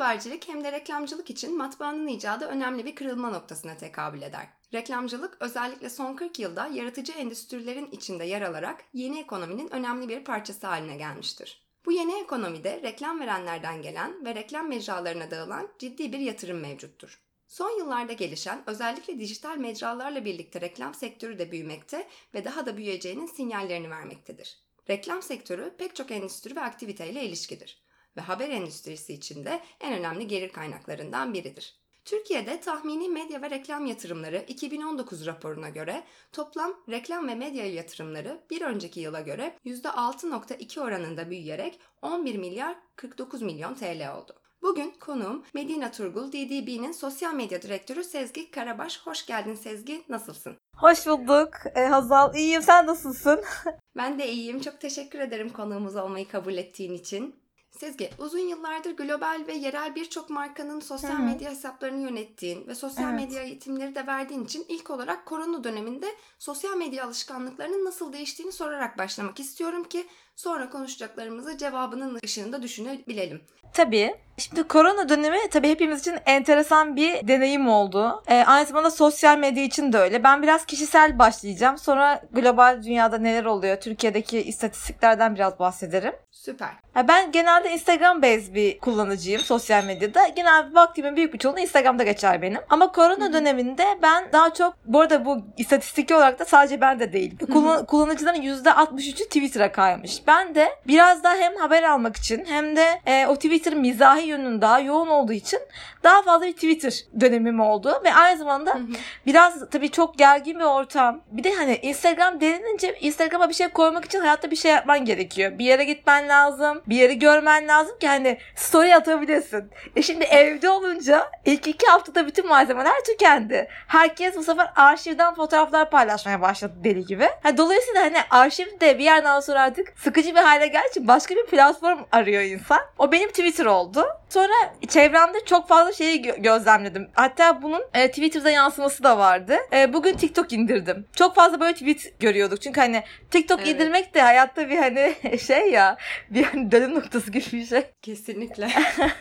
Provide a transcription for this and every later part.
habercilik hem de reklamcılık için matbaanın icadı önemli bir kırılma noktasına tekabül eder. Reklamcılık özellikle son 40 yılda yaratıcı endüstrilerin içinde yer alarak yeni ekonominin önemli bir parçası haline gelmiştir. Bu yeni ekonomide reklam verenlerden gelen ve reklam mecralarına dağılan ciddi bir yatırım mevcuttur. Son yıllarda gelişen özellikle dijital mecralarla birlikte reklam sektörü de büyümekte ve daha da büyüyeceğinin sinyallerini vermektedir. Reklam sektörü pek çok endüstri ve aktiviteyle ilişkidir ve haber endüstrisi içinde en önemli gelir kaynaklarından biridir. Türkiye'de tahmini medya ve reklam yatırımları 2019 raporuna göre toplam reklam ve medya yatırımları bir önceki yıla göre %6.2 oranında büyüyerek 11 milyar 49 milyon TL oldu. Bugün konuğum Medina Turgul, DDB'nin sosyal medya direktörü Sezgi Karabaş. Hoş geldin Sezgi, nasılsın? Hoş bulduk e, Hazal. İyiyim, sen nasılsın? Ben de iyiyim. Çok teşekkür ederim konuğumuz olmayı kabul ettiğin için. Sezgi, uzun yıllardır global ve yerel birçok markanın sosyal Hı-hı. medya hesaplarını yönettiğin ve sosyal evet. medya eğitimleri de verdiğin için ilk olarak korona döneminde sosyal medya alışkanlıklarının nasıl değiştiğini sorarak başlamak istiyorum ki sonra konuşacaklarımızı cevabının ışığında düşünebilelim. Tabii. Şimdi korona dönemi tabii hepimiz için enteresan bir deneyim oldu. Ee, aynı zamanda sosyal medya için de öyle. Ben biraz kişisel başlayacağım. Sonra global dünyada neler oluyor, Türkiye'deki istatistiklerden biraz bahsederim. Süper. Ya ben genelde Instagram based bir kullanıcıyım sosyal medyada. Genel vaktimin büyük bir çoğunluğu Instagram'da geçer benim. Ama korona Hı-hı. döneminde ben daha çok, bu arada bu istatistik olarak da sadece ben de değil. Kullan- kullanıcıların %63'ü Twitter'a kaymış. Ben de biraz daha hem haber almak için hem de e, o Twitter mizahi yönünün daha yoğun olduğu için daha fazla bir Twitter dönemim oldu. Ve aynı zamanda biraz tabii çok gergin bir ortam. Bir de hani Instagram denilince Instagram'a bir şey koymak için hayatta bir şey yapman gerekiyor. Bir yere gitmen lazım. Bir yeri görmen lazım ki hani story atabilirsin. E şimdi evde olunca ilk iki haftada bütün malzemeler tükendi. Herkes bu sefer arşivden fotoğraflar paylaşmaya başladı deli gibi. Yani dolayısıyla hani arşiv de bir yerden sonra artık sıkıcı bir hale geldiği için başka bir platform arıyor insan. O benim Twitter oldu. Sonra çevremde çok fazla şeyi gö- gözlemledim. Hatta bunun e, Twitter'da yansıması da vardı. E, bugün TikTok indirdim. Çok fazla böyle tweet görüyorduk. Çünkü hani TikTok evet. indirmek de hayatta bir hani şey ya bir hani dönüm noktası gibi bir şey. Kesinlikle.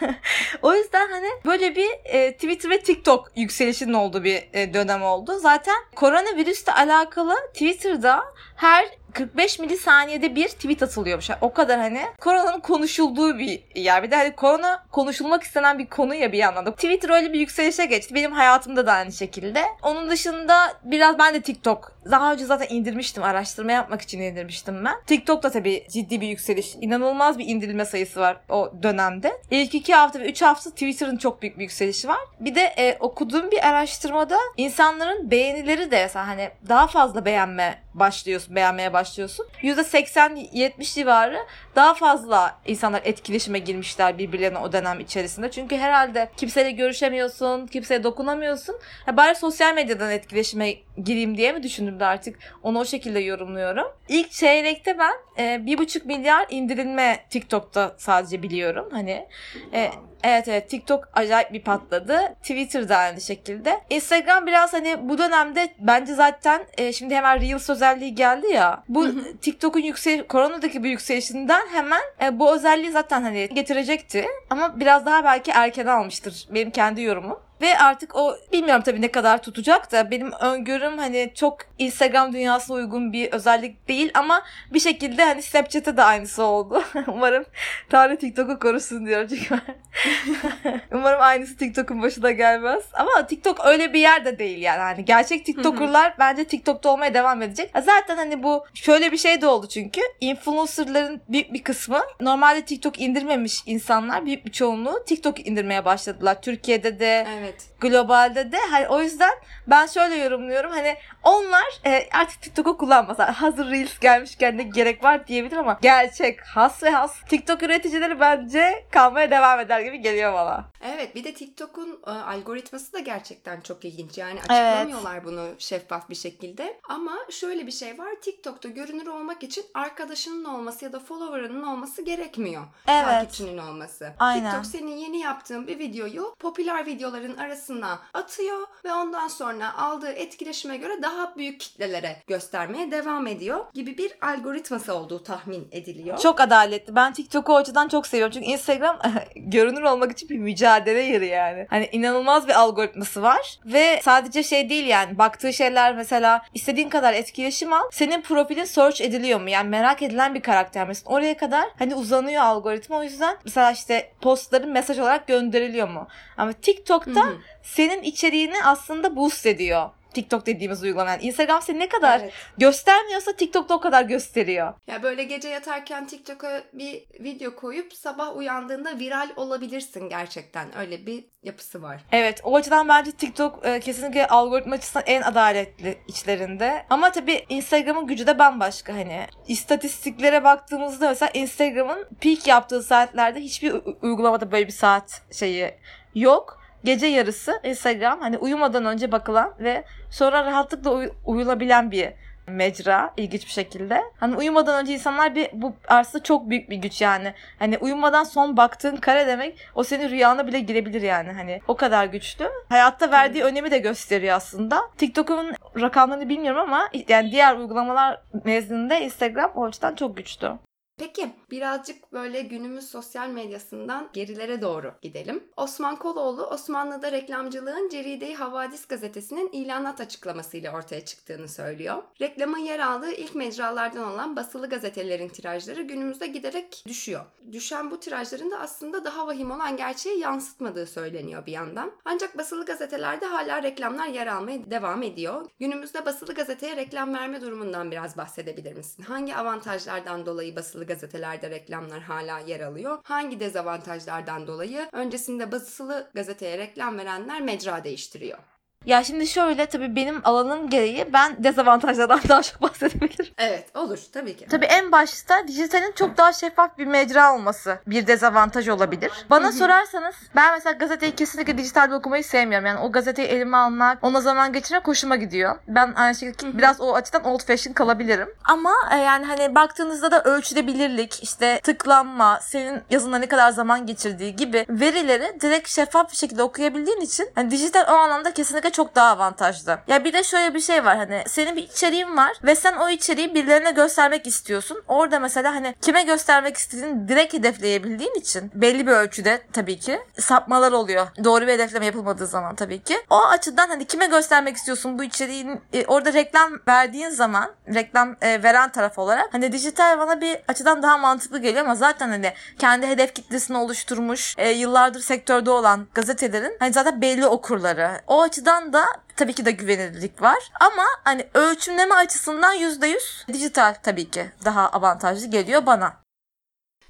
o yüzden hani böyle bir e, Twitter ve TikTok yükselişinin olduğu bir e, dönem oldu. Zaten koronavirüsle alakalı Twitter'da her 45 milisaniyede bir tweet atılıyormuş. Yani o kadar hani koronanın konuşulduğu bir yer. Bir de hani korona konuşulmak istenen bir konu ya bir yandan da. Twitter öyle bir yükselişe geçti. Benim hayatımda da aynı şekilde. Onun dışında biraz ben de TikTok daha önce zaten indirmiştim. Araştırma yapmak için indirmiştim ben. TikTok'ta tabii ciddi bir yükseliş. inanılmaz bir indirilme sayısı var o dönemde. İlk iki hafta ve üç hafta Twitter'ın çok büyük bir yükselişi var. Bir de e, okuduğum bir araştırmada insanların beğenileri de hani daha fazla beğenme başlıyorsun, beğenmeye başlıyorsun. %80-70 civarı daha fazla insanlar etkileşime girmişler birbirlerine o dönem içerisinde. Çünkü herhalde kimseyle görüşemiyorsun, kimseye dokunamıyorsun. Ha, bari sosyal medyadan etkileşime gireyim diye mi düşündüm de artık onu o şekilde yorumluyorum. İlk çeyrekte ben e, bir buçuk milyar indirilme TikTok'ta sadece biliyorum. Hani e, Evet evet TikTok acayip bir patladı. Twitter da aynı şekilde. Instagram biraz hani bu dönemde bence zaten e, şimdi hemen Reels özelliği geldi ya. Bu TikTok'un yüksel koronadaki bir yükselişinden hemen e, bu özelliği zaten hani getirecekti. Ama biraz daha belki erken almıştır benim kendi yorumum. Ve artık o bilmiyorum tabii ne kadar tutacak da benim öngörüm hani çok Instagram dünyasına uygun bir özellik değil ama bir şekilde hani Snapchat'e de aynısı oldu. Umarım Tanrı TikTok'u korusun diyor çünkü Umarım aynısı TikTok'un başına gelmez. Ama TikTok öyle bir yer de değil yani. Hani gerçek TikToker'lar bence TikTok'ta olmaya devam edecek. Zaten hani bu şöyle bir şey de oldu çünkü. Influencer'ların büyük bir kısmı normalde TikTok indirmemiş insanlar büyük bir çoğunluğu TikTok indirmeye başladılar. Türkiye'de de evet Evet. Globalde de hani o yüzden ben şöyle yorumluyorum hani onlar e, artık TikTok'u kullanmasa hazır Reels gelmişken ne gerek var diyebilir ama gerçek has ve has TikTok üreticileri bence kalmaya devam eder gibi geliyor bana. Evet bir de TikTok'un e, algoritması da gerçekten çok ilginç. Yani açıklamıyorlar evet. bunu şeffaf bir şekilde. Ama şöyle bir şey var. TikTok'ta görünür olmak için arkadaşının olması ya da follower'ının olması gerekmiyor. Evet. Takipçinin olması. Aynen. TikTok senin yeni yaptığın bir videoyu popüler videoların arasına atıyor ve ondan sonra aldığı etkileşime göre daha büyük kitlelere göstermeye devam ediyor gibi bir algoritması olduğu tahmin ediliyor. Çok adaletli. Ben TikTok'u o açıdan çok seviyorum. Çünkü Instagram görünür olmak için bir mücadele yeri yani. Hani inanılmaz bir algoritması var. Ve sadece şey değil yani. Baktığı şeyler mesela istediğin kadar etkileşim al. Senin profilin search ediliyor mu? Yani merak edilen bir karakter misin? Oraya kadar hani uzanıyor algoritma. O yüzden mesela işte postların mesaj olarak gönderiliyor mu? Ama TikTok'ta Senin içeriğini aslında boost ediyor. TikTok dediğimiz uygulama. Yani Instagram seni ne kadar Evet. göstermiyorsa TikTok'ta o kadar gösteriyor. Ya böyle gece yatarken TikTok'a bir video koyup sabah uyandığında viral olabilirsin gerçekten. Öyle bir yapısı var. Evet o açıdan bence TikTok e, kesinlikle algoritma açısından en adaletli içlerinde. Ama tabii Instagram'ın gücü de bambaşka hani. İstatistiklere baktığımızda mesela Instagram'ın peak yaptığı saatlerde hiçbir uygulamada böyle bir saat şeyi yok. Gece yarısı Instagram hani uyumadan önce bakılan ve sonra rahatlıkla uy- uyulabilen bir mecra ilginç bir şekilde. Hani uyumadan önce insanlar bir bu aslında çok büyük bir güç yani. Hani uyumadan son baktığın kare demek o senin rüyana bile girebilir yani. Hani o kadar güçlü. Hayatta verdiği önemi de gösteriyor aslında. TikTok'un rakamlarını bilmiyorum ama yani diğer uygulamalar nezdinde Instagram o açıdan çok güçlü. Peki birazcık böyle günümüz sosyal medyasından gerilere doğru gidelim. Osman Koloğlu Osmanlı'da reklamcılığın Ceride-i Havadis gazetesinin ilanat açıklamasıyla ortaya çıktığını söylüyor. Reklamın yer aldığı ilk mecralardan olan basılı gazetelerin tirajları günümüzde giderek düşüyor. Düşen bu tirajların da aslında daha vahim olan gerçeği yansıtmadığı söyleniyor bir yandan. Ancak basılı gazetelerde hala reklamlar yer almaya devam ediyor. Günümüzde basılı gazeteye reklam verme durumundan biraz bahsedebilir misin? Hangi avantajlardan dolayı basılı gazetelerde reklamlar hala yer alıyor? Hangi dezavantajlardan dolayı öncesinde basılı gazeteye reklam verenler mecra değiştiriyor? Ya şimdi şöyle tabii benim alanım gereği ben dezavantajlardan daha çok bahsedebilirim. Evet olur tabii ki. Tabii en başta dijitalin çok daha şeffaf bir mecra olması bir dezavantaj olabilir. Bana sorarsanız ben mesela gazeteyi kesinlikle dijitalde okumayı sevmiyorum. Yani o gazeteyi elime almak, ona zaman geçirmek hoşuma gidiyor. Ben aynı şekilde biraz o açıdan old fashion kalabilirim. Ama e, yani hani baktığınızda da ölçülebilirlik, işte tıklanma, senin yazında ne kadar zaman geçirdiği gibi verileri direkt şeffaf bir şekilde okuyabildiğin için hani dijital o anlamda kesinlikle çok daha avantajlı. Ya bir de şöyle bir şey var hani senin bir içeriğin var ve sen o içeriği birilerine göstermek istiyorsun. Orada mesela hani kime göstermek istediğini direkt hedefleyebildiğin için belli bir ölçüde tabii ki sapmalar oluyor. Doğru bir hedefleme yapılmadığı zaman tabii ki. O açıdan hani kime göstermek istiyorsun bu içeriğin e, orada reklam verdiğin zaman reklam e, veren taraf olarak hani dijital bana bir açıdan daha mantıklı geliyor ama zaten hani kendi hedef kitlesini oluşturmuş e, yıllardır sektörde olan gazetelerin hani zaten belli okurları. O açıdan da tabii ki de güvenilirlik var. Ama hani ölçümleme açısından %100 dijital tabii ki daha avantajlı geliyor bana.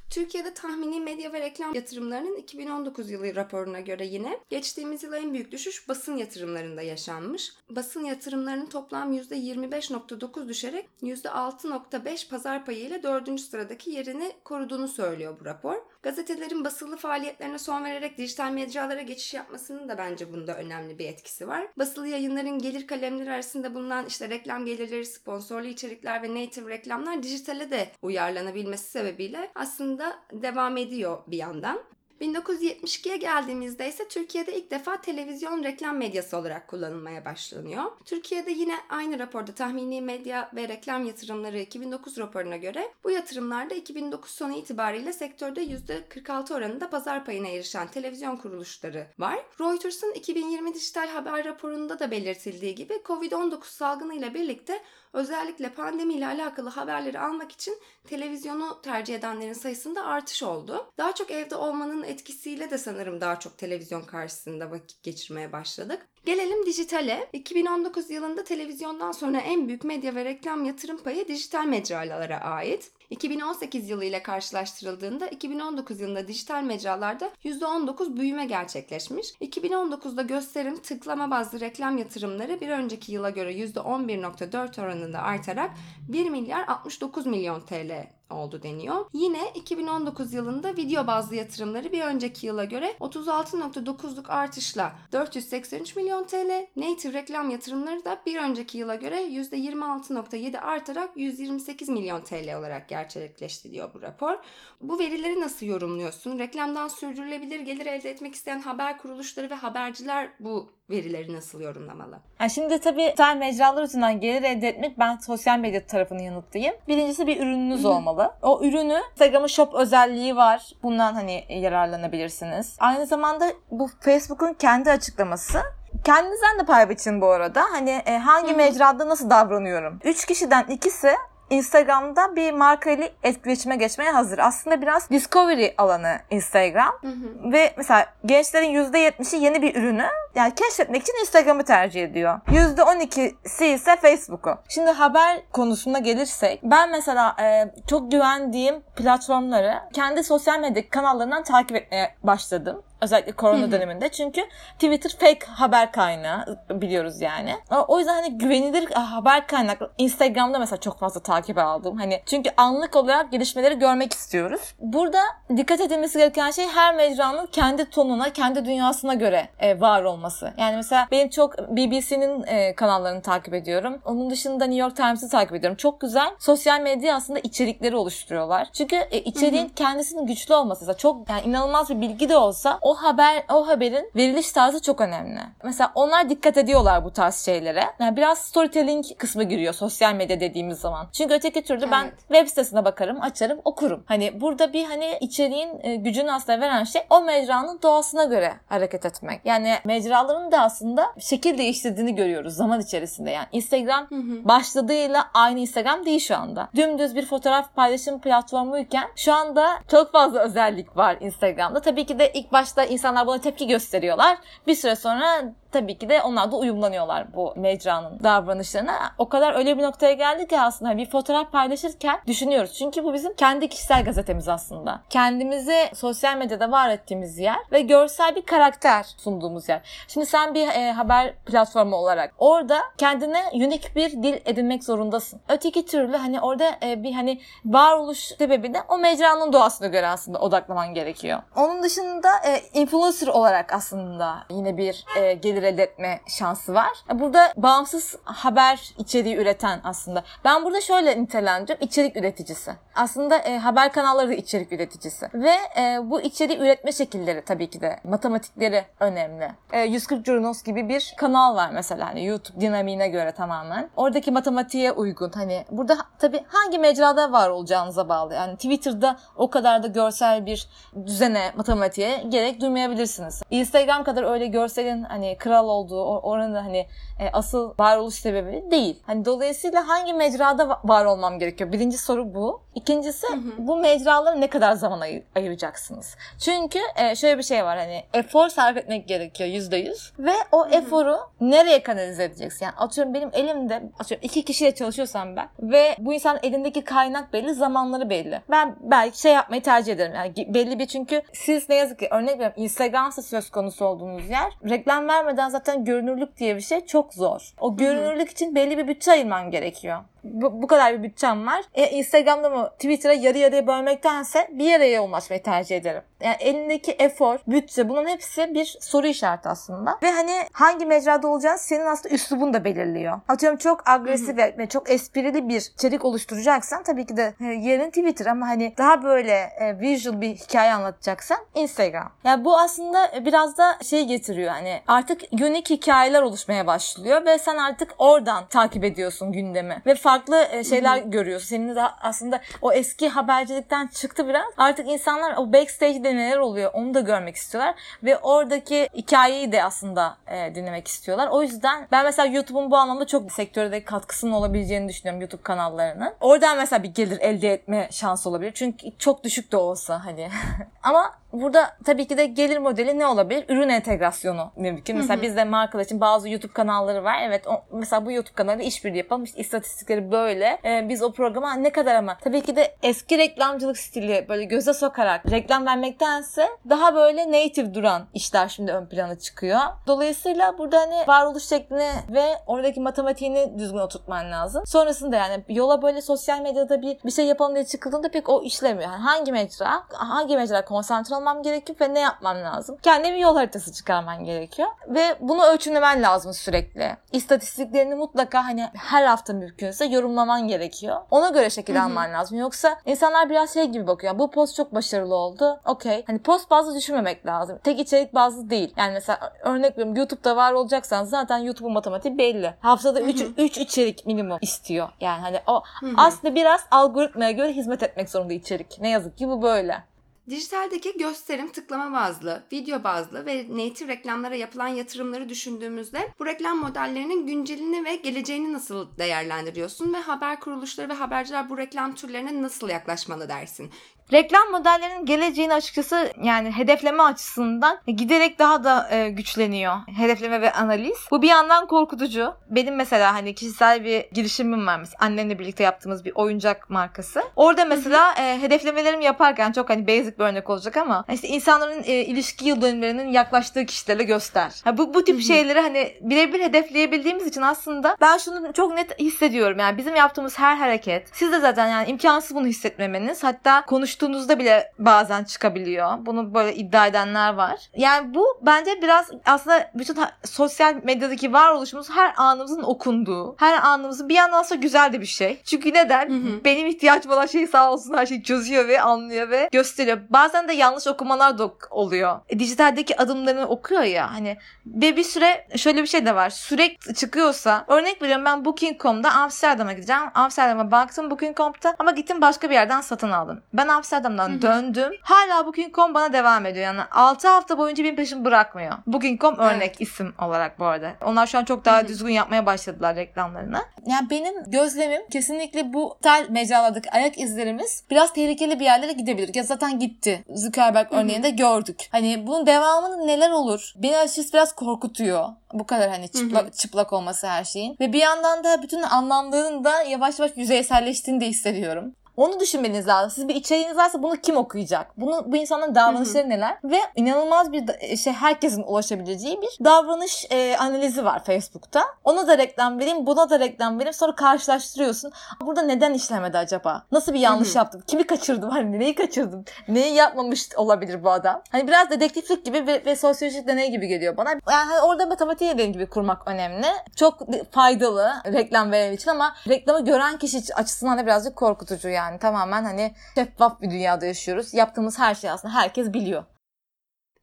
Türkiye'de tahmini medya ve reklam yatırımlarının 2019 yılı raporuna göre yine geçtiğimiz yıl en büyük düşüş basın yatırımlarında yaşanmış. Basın yatırımlarının toplam %25.9 düşerek %6.5 pazar payı ile 4. sıradaki yerini koruduğunu söylüyor bu rapor. Gazetelerin basılı faaliyetlerine son vererek dijital mecralara geçiş yapmasının da bence bunda önemli bir etkisi var. Basılı yayınların gelir kalemleri arasında bulunan işte reklam gelirleri, sponsorlu içerikler ve native reklamlar dijitale de uyarlanabilmesi sebebiyle aslında devam ediyor bir yandan. 1972'ye geldiğimizde ise Türkiye'de ilk defa televizyon reklam medyası olarak kullanılmaya başlanıyor. Türkiye'de yine aynı raporda tahmini medya ve reklam yatırımları 2009 raporuna göre bu yatırımlarda 2009 sonu itibariyle sektörde %46 oranında pazar payına erişen televizyon kuruluşları var. Reuters'ın 2020 dijital haber raporunda da belirtildiği gibi Covid-19 salgını ile birlikte özellikle pandemiyle alakalı haberleri almak için televizyonu tercih edenlerin sayısında artış oldu. Daha çok evde olmanın etkisiyle de sanırım daha çok televizyon karşısında vakit geçirmeye başladık. Gelelim dijitale. 2019 yılında televizyondan sonra en büyük medya ve reklam yatırım payı dijital mecralara ait. 2018 yılı ile karşılaştırıldığında 2019 yılında dijital mecralarda %19 büyüme gerçekleşmiş. 2019'da gösterim, tıklama bazlı reklam yatırımları bir önceki yıla göre %11.4 oranında artarak 1 milyar 69 milyon TL oldu deniyor. Yine 2019 yılında video bazlı yatırımları bir önceki yıla göre 36.9'luk artışla 483 milyon TL, native reklam yatırımları da bir önceki yıla göre %26.7 artarak 128 milyon TL olarak gerçekleşti diyor bu rapor. Bu verileri nasıl yorumluyorsun? Reklamdan sürdürülebilir gelir elde etmek isteyen haber kuruluşları ve haberciler bu verileri nasıl yorumlamalı? Yani şimdi tabii sosyal mecralar üzerinden gelir elde etmek ben sosyal medya tarafını yanıtlayayım. Birincisi bir ürününüz Hı hı. olmalı. O ürünü Instagram'ın shop özelliği var. Bundan hani yararlanabilirsiniz. Aynı zamanda bu Facebook'un kendi açıklaması Kendinizden de pay biçin bu arada. Hani e, hangi Hı hı. mecrada nasıl davranıyorum? Üç kişiden ikisi Instagram'da bir markayla etkileşime geçmeye hazır. Aslında biraz discovery alanı Instagram. Hı hı. Ve mesela gençlerin %70'i yeni bir ürünü yani keşfetmek için Instagram'ı tercih ediyor. %12'si ise Facebook'u. Şimdi haber konusuna gelirsek ben mesela e, çok güvendiğim platformları kendi sosyal medya kanallarından takip etmeye başladım. Özellikle korona döneminde. Çünkü Twitter fake haber kaynağı biliyoruz yani. O- yüzden hani güvenilir haber kaynaklı Instagram'da mesela çok fazla takip aldım. Hani çünkü anlık olarak gelişmeleri görmek istiyoruz. Burada dikkat edilmesi gereken şey her mecranın kendi tonuna, kendi dünyasına göre e, var olması. Yani mesela benim çok BBC'nin e, kanallarını takip ediyorum. Onun dışında New York Times'ı takip ediyorum. Çok güzel sosyal medya aslında içerikleri oluşturuyorlar. Çünkü e, içeriğin kendisinin güçlü olması. Mesela çok yani inanılmaz bir bilgi de olsa o haber o haberin veriliş tarzı çok önemli. Mesela onlar dikkat ediyorlar bu tarz şeylere. Yani biraz storytelling kısmı giriyor sosyal medya dediğimiz zaman. Çünkü öteki türlü ben Evet. web sitesine bakarım, açarım, okurum. Hani burada bir hani içeriğin e, gücünü aslında veren şey o mecranın doğasına göre hareket etmek. Yani mecraların da aslında şekil değiştirdiğini görüyoruz zaman içerisinde. Yani Instagram Hı hı. başladığıyla aynı Instagram değil şu anda. Dümdüz bir fotoğraf paylaşım platformuyken şu anda çok fazla özellik var Instagram'da. Tabii ki de ilk başta insanlar buna tepki gösteriyorlar. Bir süre sonra tabii ki de onlar da uyumlanıyorlar bu mecranın davranışlarına. O kadar öyle bir noktaya geldi ki aslında bir fotoğraf paylaşırken düşünüyoruz. Çünkü bu bizim kendi kişisel gazetemiz aslında. Kendimizi sosyal medyada var ettiğimiz yer ve görsel bir karakter sunduğumuz yer. Şimdi sen bir e, haber platformu olarak orada kendine unik bir dil edinmek zorundasın. Öteki türlü hani orada e, bir hani varoluş sebebine o mecranın doğasına göre aslında odaklaman gerekiyor. Onun dışında e, influencer olarak aslında yine bir e, gelir elde etme şansı var. E, Burada bağımsız haber içeriği üreten aslında. Ben burada şöyle nitelendiriyorum. içerik üreticisi. Aslında e, haber kanalları da içerik üreticisi. Ve e, bu içeriği üretme şekilleri tabii ki de matematikleri önemli. E, 140 Journos gibi bir kanal var mesela hani YouTube dinamiğine göre tamamen. Oradaki matematiğe uygun. Hani burada tabii hangi mecrada var olacağınıza bağlı. Yani Twitter'da o kadar da görsel bir düzene, matematiğe gerek duymayabilirsiniz. Instagram kadar öyle görselin hani kral olduğu, oranın hani e, asıl varoluş sebebi değil. Hani dolayısıyla hangi mecrada va- var olmam gerekiyor? Birinci soru bu. İkincisi bu mecralara ne kadar zaman ayı- ayıracaksınız? Çünkü e, şöyle bir şey var hani efor sarf etmek gerekiyor yüzde yüz ve o eforu nereye kanalize edeceksin? Yani atıyorum benim elimde atıyorum iki kişiyle çalışıyorsam ben ve bu insanın elindeki kaynak belli, zamanları belli. Ben belki şey yapmayı tercih ederim. Yani belli bir çünkü siz ne yazık ki örnek veriyorum Instagram'sa söz konusu olduğunuz yer reklam vermeden zaten görünürlük diye bir şey çok zor. O görünürlük için belli bir bütçe ayırman gerekiyor. Bu, bu kadar bir bütçem var. E, Instagram'da mı Twitter'a yarı yarıya bölmektense bir yere yoğunlaşmayı tercih ederim. Yani elindeki efor, bütçe bunun hepsi bir soru işareti aslında. Ve hani hangi mecrada olacağını senin aslında üslubun da belirliyor. Atıyorum çok agresif ve çok esprili bir içerik oluşturacaksan tabii ki de e, yerin Twitter ama hani daha böyle e, visual bir hikaye anlatacaksan Instagram. Yani bu aslında biraz da şey getiriyor hani artık unique hikayeler oluşmaya başlıyor ve sen artık oradan takip ediyorsun gündemi ve farklı e, şeyler görüyorsun. Senin de aslında o eski habercilikten çıktı biraz. Artık insanlar o backstage'de neler oluyor onu da görmek istiyorlar ve oradaki hikayeyi de aslında e, dinlemek istiyorlar. O yüzden ben mesela YouTube'un bu anlamda çok sektörde katkısının olabileceğini düşünüyorum YouTube kanallarının. Oradan mesela bir gelir elde etme şansı olabilir. Çünkü çok düşük de olsa hani. Ama burada tabii ki de gelir modeli ne olabilir? Ürün entegrasyonu mümkün. Mesela Mesela bizde markalar için bazı YouTube kanalları var. Evet o, mesela bu YouTube kanalı işbirliği yapalım. İşte istatistikleri böyle. Ee, biz o programa ne kadar ama tabii ki de eski reklamcılık stili böyle göze sokarak reklam vermektense daha böyle native duran işler şimdi ön plana çıkıyor. Dolayısıyla burada hani varoluş şeklini ve oradaki matematiğini düzgün oturtman lazım. Sonrasında yani yola böyle sosyal medyada bir bir şey yapalım diye çıkıldığında pek o işlemiyor. Yani hangi mecra, hangi mecra konsantre olmam gerekiyor ve ne yapmam lazım? Kendine bir yol haritası çıkarman gerekiyor. Ve bunu ölçümlemen lazım sürekli. İstatistiklerini mutlaka hani her hafta mümkünse yorumlaman gerekiyor. Ona göre şekil alman lazım. Yoksa insanlar biraz şey gibi bakıyor. Bu post çok başarılı oldu. Okey. Hani post bazlı düşünmemek lazım. Tek içerik bazlı değil. Yani mesela örnek veriyorum YouTube'da var olacaksan zaten YouTube'un matematiği belli. Haftada 3 Hı hı. 3 içerik minimum istiyor. Yani hani o Hı hı. aslında biraz algoritmaya göre hizmet etmek zorunda içerik. Ne yazık ki bu böyle. Dijitaldeki gösterim, tıklama bazlı, video bazlı ve native reklamlara yapılan yatırımları düşündüğümüzde bu reklam modellerinin güncelini ve geleceğini nasıl değerlendiriyorsun ve haber kuruluşları ve haberciler bu reklam türlerine nasıl yaklaşmalı dersin? Reklam modellerinin geleceğini açıkçası yani hedefleme açısından giderek daha da e, güçleniyor. Hedefleme ve analiz. Bu bir yandan korkutucu. Benim mesela hani kişisel bir girişimim var mesela annemle birlikte yaptığımız bir oyuncak markası. Orada mesela e, hedeflemelerimi yaparken çok hani basic bir örnek olacak ama işte insanların e, ilişki yıl dönümlerinin yaklaştığı kişilerle göster. Ha, bu bu tip Hı hı. şeyleri hani birebir hedefleyebildiğimiz için aslında ben şunu çok net hissediyorum. Yani bizim yaptığımız her hareket siz de zaten yani imkansız bunu hissetmemeniz. Hatta konuştuğunuzda bile bazen çıkabiliyor. Bunu böyle iddia edenler var. Yani bu bence biraz aslında bütün sosyal medyadaki varoluşumuz her anımızın okunduğu, her anımızın bir yandan aslında güzel de bir şey. Çünkü neden? Hı hı. Benim ihtiyacım olan şeyi sağ olsun her şeyi çözüyor ve anlıyor ve gösteriyor. Bazen de yanlış okumalar da oluyor. E, dijitaldeki adımlarını okuyor ya hani ve bir süre şöyle bir şey de var. Sürekli çıkıyorsa örnek veriyorum ben Booking.com'da Amsterdam'a gideceğim. Amsterdam'a baktım Booking.com'da ama gittim başka bir yerden satın aldım. Ben Amsterdam'dan Hı hı. döndüm. Hala Booking.com bana devam ediyor. Yani 6 hafta boyunca benim peşimi bırakmıyor. Booking.com örnek isim olarak bu arada. Onlar şu an çok daha Hı hı. düzgün yapmaya başladılar reklamlarını. Yani benim gözlemim kesinlikle bu tel mecralardaki ayak izlerimiz biraz tehlikeli bir yerlere gidebilir. Ya zaten gitti. Zuckerberg Hı hı. örneğinde gördük. Hani bunun devamında neler olur? Beni açıkçası biraz korkutuyor. Bu kadar hani çıplak, çıplak olması her şeyin. Ve bir yandan da bütün anlamların da yavaş yavaş yüzeyselleştiğini de hissediyorum. Onu düşünmeniz lazım. Siz bir içeriğiniz varsa bunu kim okuyacak? Bunu bu insanların davranışları neler? Ve inanılmaz bir da- şey herkesin ulaşabileceği bir davranış e, analizi var Facebook'ta. Ona da reklam vereyim, buna da reklam vereyim. Sonra karşılaştırıyorsun. Burada neden işlemedi acaba? Nasıl bir yanlış Hı hı. yaptım? Kimi kaçırdım? Hani neyi kaçırdım? Neyi yapmamış olabilir bu adam? Hani biraz dedektiflik gibi ve, ve sosyolojik deney gibi geliyor bana. Yani hani orada matematiği dediğim gibi kurmak önemli. Çok faydalı reklam veren için ama reklamı gören kişi açısından da birazcık korkutucu yani. Tamamen hani şeffaf bir dünyada yaşıyoruz. Yaptığımız her şey aslında herkes biliyor.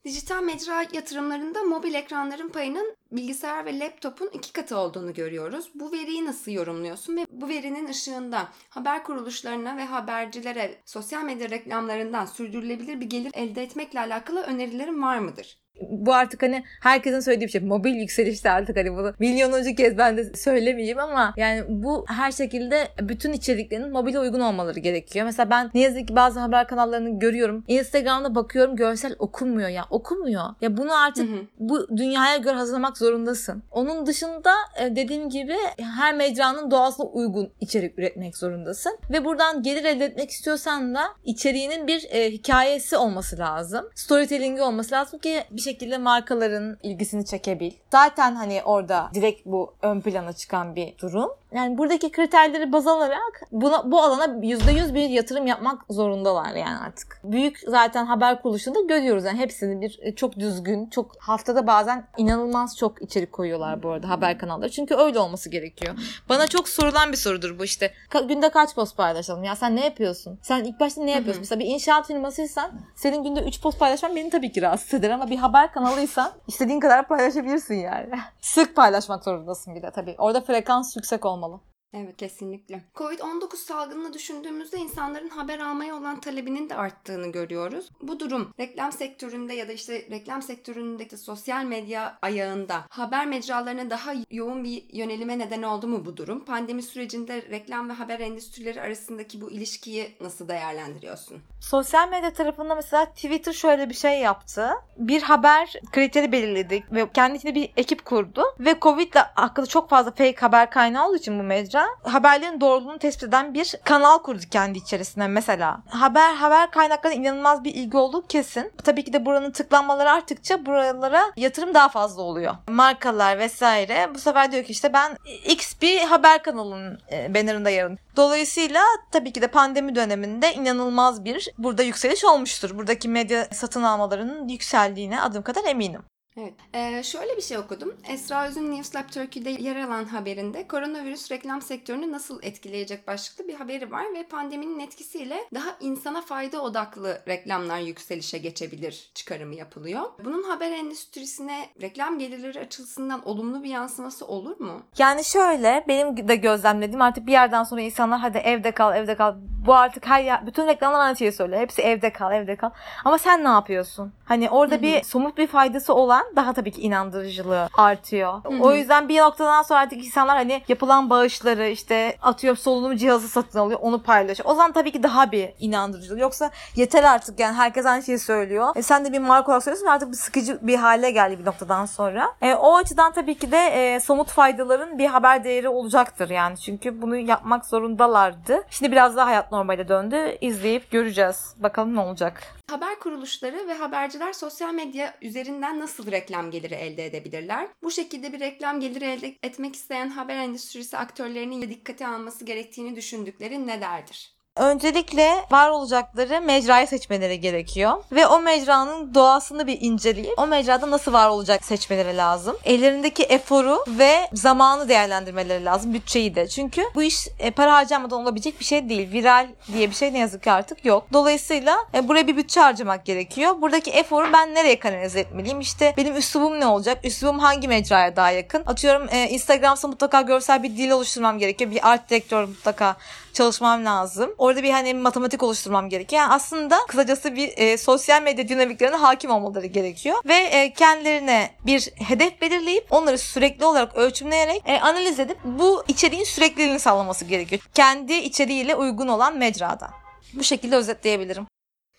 Dijital mecra yatırımlarında mobil ekranların payının bilgisayar ve laptopun iki katı olduğunu görüyoruz. Bu veriyi nasıl yorumluyorsun ve bu verinin ışığında haber kuruluşlarına ve habercilere sosyal medya reklamlarından sürdürülebilir bir gelir elde etmekle alakalı önerilerin var mıdır? Bu artık hani herkesin söylediği bir şey. Mobil yükselişte artık hani bunu milyonuncu kez ben de söylemeyeyim ama yani bu her şekilde bütün içeriklerin mobile uygun olmaları gerekiyor. Mesela ben ne yazık ki bazı haber kanallarını görüyorum. Instagram'da bakıyorum görsel okunmuyor ya. Okunmuyor. Ya bunu artık Hı hı. bu dünyaya göre hazırlamak zorundasın. Onun dışında e, dediğim gibi her mecranın doğasına uygun içerik üretmek zorundasın. Ve buradan gelir elde etmek istiyorsan da içeriğinin bir e, hikayesi olması lazım. Storytelling'i olması lazım ki bir şekilde markaların ilgisini çekebil. Zaten hani orada direkt bu ön plana çıkan bir durum. Yani buradaki kriterleri baz alarak buna, bu alana %100 bir yatırım yapmak zorundalar yani artık. Büyük zaten haber kuruluşunda görüyoruz yani hepsini bir e, çok düzgün, çok haftada bazen inanılmaz çok içerik koyuyorlar bu arada haber kanalları. Çünkü öyle olması gerekiyor. Bana çok sorulan bir sorudur bu işte. Ka- günde kaç post paylaşalım? Ya sen ne yapıyorsun? Sen ilk başta ne yapıyorsun? Mesela bir inşaat firmasıysan senin günde 3 post paylaşman beni tabii ki rahatsız eder ama bir haber kanalıysan istediğin kadar paylaşabilirsin yani. Sık paylaşmak zorundasın bir de tabii. Orada frekans yüksek olmalı olmalı. Evet kesinlikle. Covid-19 salgınını düşündüğümüzde insanların haber almaya olan talebinin de arttığını görüyoruz. Bu durum reklam sektöründe ya da işte reklam sektöründeki sosyal medya ayağında haber mecralarına daha yoğun bir yönelime neden oldu mu bu durum? Pandemi sürecinde reklam ve haber endüstrileri arasındaki bu ilişkiyi nasıl değerlendiriyorsun? Sosyal medya tarafında mesela Twitter şöyle bir şey yaptı. Bir haber kriteri belirledik ve kendi içinde bir ekip kurdu ve Covid ile hakkında çok fazla fake haber kaynağı olduğu için bu mecra haberlerin doğruluğunu tespit eden bir kanal kurdu kendi içerisinde mesela. Haber haber kaynaklarına inanılmaz bir ilgi olduğu kesin. Tabii ki de buranın tıklanmaları arttıkça buralara yatırım daha fazla oluyor. Markalar vesaire bu sefer diyor ki işte ben X bir haber kanalının e, bannerında yarın. Dolayısıyla tabii ki de pandemi döneminde inanılmaz bir burada yükseliş olmuştur. Buradaki medya satın almalarının yükseldiğine adım kadar eminim. Evet. Ee, şöyle bir şey okudum. Esra Öz'ün News Lab Turkey'de yer alan haberinde koronavirüs reklam sektörünü nasıl etkileyecek başlıklı bir haberi var ve pandeminin etkisiyle daha insana fayda odaklı reklamlar yükselişe geçebilir çıkarımı yapılıyor. Bunun haber endüstrisine reklam gelirleri açısından olumlu bir yansıması olur mu? Yani şöyle benim de gözlemlediğim artık bir yerden sonra insanlar hadi evde kal evde kal. Bu artık her yer bütün reklamlar aynı şeyi söylüyor. Hepsi evde kal evde kal. Ama sen ne yapıyorsun? Hani orada bir somut bir faydası olan daha tabii ki inandırıcılığı artıyor. Hı hı. O yüzden bir noktadan sonra artık insanlar hani yapılan bağışları işte atıyor solunum cihazı satın alıyor onu paylaşıyor. O zaman tabii ki daha bir inandırıcılık. Yoksa yeter artık yani herkes aynı şeyi söylüyor. E sen de bir marka olarak söylüyorsun artık bir sıkıcı bir hale geldi bir noktadan sonra. E, o açıdan tabii ki de e, somut faydaların bir haber değeri olacaktır yani. Çünkü bunu yapmak zorundalardı. Şimdi biraz daha hayat normale döndü. İzleyip göreceğiz. Bakalım ne olacak. Haber kuruluşları ve haberciler sosyal medya üzerinden nasıl reklam geliri elde edebilirler? Bu şekilde bir reklam geliri elde etmek isteyen haber endüstrisi aktörlerinin dikkate alması gerektiğini düşündükleri nelerdir? Öncelikle var olacakları mecrayı seçmeleri gerekiyor. Ve o mecranın doğasını bir inceleyip o mecrada nasıl var olacak seçmeleri lazım. Ellerindeki eforu ve zamanı değerlendirmeleri lazım. Bütçeyi de. Çünkü bu iş e, para harcamadan olabilecek bir şey değil. Viral diye bir şey ne yazık ki artık yok. Dolayısıyla e, buraya bir bütçe harcamak gerekiyor. Buradaki eforu ben nereye kanalize etmeliyim? İşte benim üslubum ne olacak? Üslubum hangi mecraya daha yakın? Atıyorum e, Instagram'sa mutlaka görsel bir dil oluşturmam gerekiyor. Bir art direktör mutlaka çalışmam lazım. Orada bir hani matematik oluşturmam gerekiyor. Yani aslında kısacası bir e, sosyal medya dinamiklerine hakim olmaları gerekiyor. Ve e, kendilerine bir hedef belirleyip onları sürekli olarak ölçümleyerek e, analiz edip bu içeriğin sürekliliğini sağlaması gerekiyor. Kendi içeriğiyle uygun olan mecrada. Bu şekilde özetleyebilirim.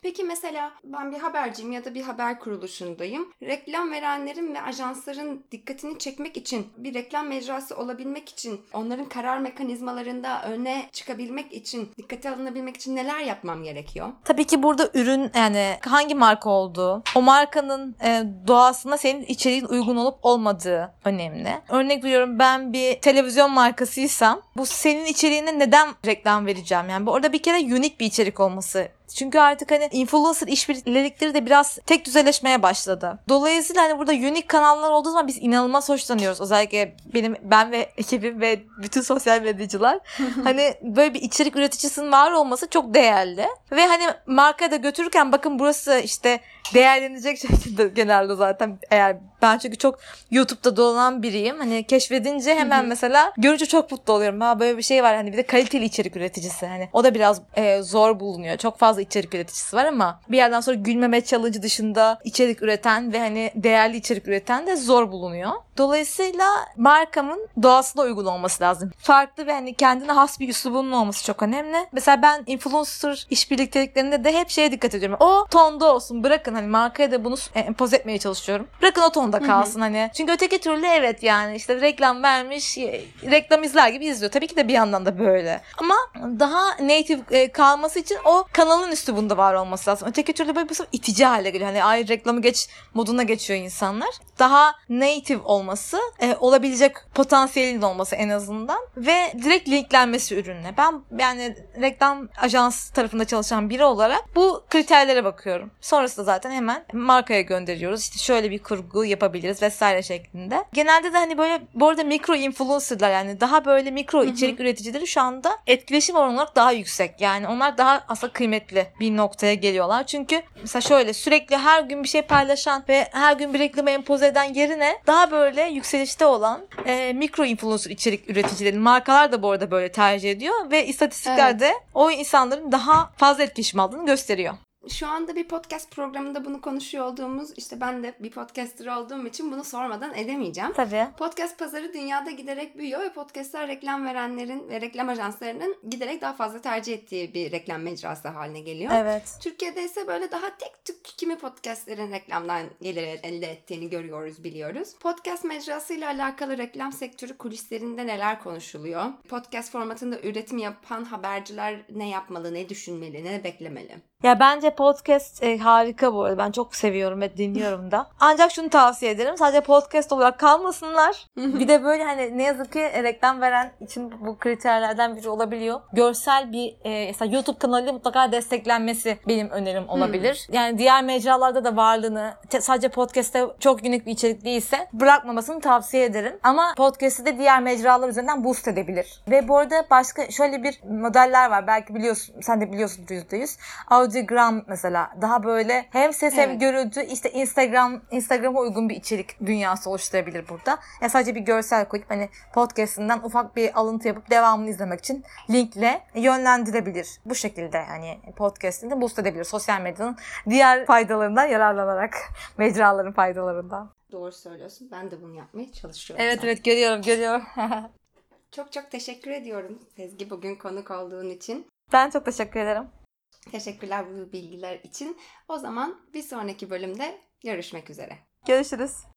Peki mesela ben bir haberciyim ya da bir haber kuruluşundayım. Reklam verenlerin ve ajansların dikkatini çekmek için, bir reklam mecrası olabilmek için, onların karar mekanizmalarında öne çıkabilmek için, dikkate alınabilmek için neler yapmam gerekiyor? Tabii ki burada ürün yani hangi marka olduğu, o markanın e, doğasına senin içeriğin uygun olup olmadığı önemli. Örnek veriyorum ben bir televizyon markasıysam bu senin içeriğine neden reklam vereceğim? Yani bu orada bir kere unik bir içerik olması çünkü artık hani influencer işbirlikleri de biraz tek düzeleşmeye başladı. Dolayısıyla hani burada unik kanallar olduğu zaman biz inanılmaz hoşlanıyoruz. Özellikle benim ben ve ekibim ve bütün sosyal medyacılar hani böyle bir içerik üreticisinin var olması çok değerli. Ve hani markaya da götürürken bakın burası işte değerlenecek şekilde genelde zaten eğer ben çünkü çok YouTube'da dolanan biriyim. Hani keşfedince hemen mesela görünce çok mutlu oluyorum. Ha böyle bir şey var hani bir de kaliteli içerik üreticisi. Hani o da biraz e, zor bulunuyor. Çok fazla içerik üreticisi var ama bir yerden sonra gülmeme challenge dışında içerik üreten ve hani değerli içerik üreten de zor bulunuyor. Dolayısıyla markamın doğasına uygun olması lazım. Farklı ve hani kendine has bir üslubunun olması çok önemli. Mesela ben influencer işbirlikteliklerinde de hep şeye dikkat ediyorum. O tonda olsun. Bırakın hani markaya da bunu e, empoze etmeye çalışıyorum. Bırakın o tonda kalsın hani. Çünkü öteki türlü evet yani işte reklam vermiş, reklam izler gibi izliyor. Tabii ki de bir yandan da böyle. Ama daha native e, kalması için o kanalın üslubunda var olması lazım. Öteki türlü böyle bir itici hale geliyor. Hani ay reklamı geç moduna geçiyor insanlar. Daha native olması, e, olabilecek potansiyelin olması en azından ve direkt linklenmesi ürünle. Ben yani reklam ajans tarafında çalışan biri olarak bu kriterlere bakıyorum. Sonrasında zaten hemen markaya gönderiyoruz. İşte şöyle bir kurgu yapabiliriz vesaire şeklinde. Genelde de hani böyle bu arada mikro influencerlar yani daha böyle mikro içerik üreticileri şu anda etkileşim oranı olarak daha yüksek. Yani onlar daha aslında kıymetli bir noktaya geliyorlar. Çünkü mesela şöyle sürekli her gün bir şey paylaşan ve her gün bir reklamı empoze eden yerine daha böyle yükselişte olan e, mikro influencer içerik üreticileri markalar da bu arada böyle tercih ediyor ve istatistikler Evet. o insanların daha fazla etkileşim aldığını gösteriyor. Şu anda bir podcast programında bunu konuşuyor olduğumuz işte ben de bir podcaster olduğum için bunu sormadan edemeyeceğim. Tabii. Podcast pazarı dünyada giderek büyüyor ve podcastler reklam verenlerin ve reklam ajanslarının giderek daha fazla tercih ettiği bir reklam mecrası haline geliyor. Evet. Türkiye'de ise böyle daha tek tük kimi podcastlerin reklamdan gelir elde ettiğini görüyoruz, biliyoruz. Podcast mecrasıyla alakalı reklam sektörü kulislerinde neler konuşuluyor? Podcast formatında üretim yapan haberciler ne yapmalı, ne düşünmeli, ne beklemeli? Ya bence podcast e, harika bu arada. Ben çok seviyorum ve dinliyorum da. Ancak şunu tavsiye ederim. Sadece podcast olarak kalmasınlar. bir de böyle hani ne yazık ki reklam veren için bu kriterlerden biri olabiliyor. Görsel bir e, mesela YouTube kanalıyla mutlaka desteklenmesi benim önerim olabilir. Yani diğer mecralarda da varlığını sadece podcast'te çok unik bir içerik değilse bırakmamasını tavsiye ederim. Ama podcast'i de diğer mecralar üzerinden boost edebilir. Ve bu arada başka şöyle bir modeller var. Belki biliyorsun, sen de biliyorsun %100. Audiogram mesela daha böyle hem ses hem Evet. görüntü işte Instagram Instagram'a uygun bir içerik dünyası oluşturabilir burada. Ya sadece bir görsel koyup hani podcast'inden ufak bir alıntı yapıp devamını izlemek için linkle yönlendirebilir. Bu şekilde yani podcast'ini boost edebilir. Sosyal medyanın diğer faydalarından yararlanarak mecraların faydalarından. Doğru söylüyorsun. Ben de bunu yapmaya çalışıyorum. Evet zaten. evet görüyorum görüyorum. Çok çok teşekkür ediyorum Sezgi bugün konuk olduğun için. ben çok teşekkür ederim. Teşekkürler bu bilgiler için. O zaman bir sonraki bölümde görüşmek üzere. Görüşürüz.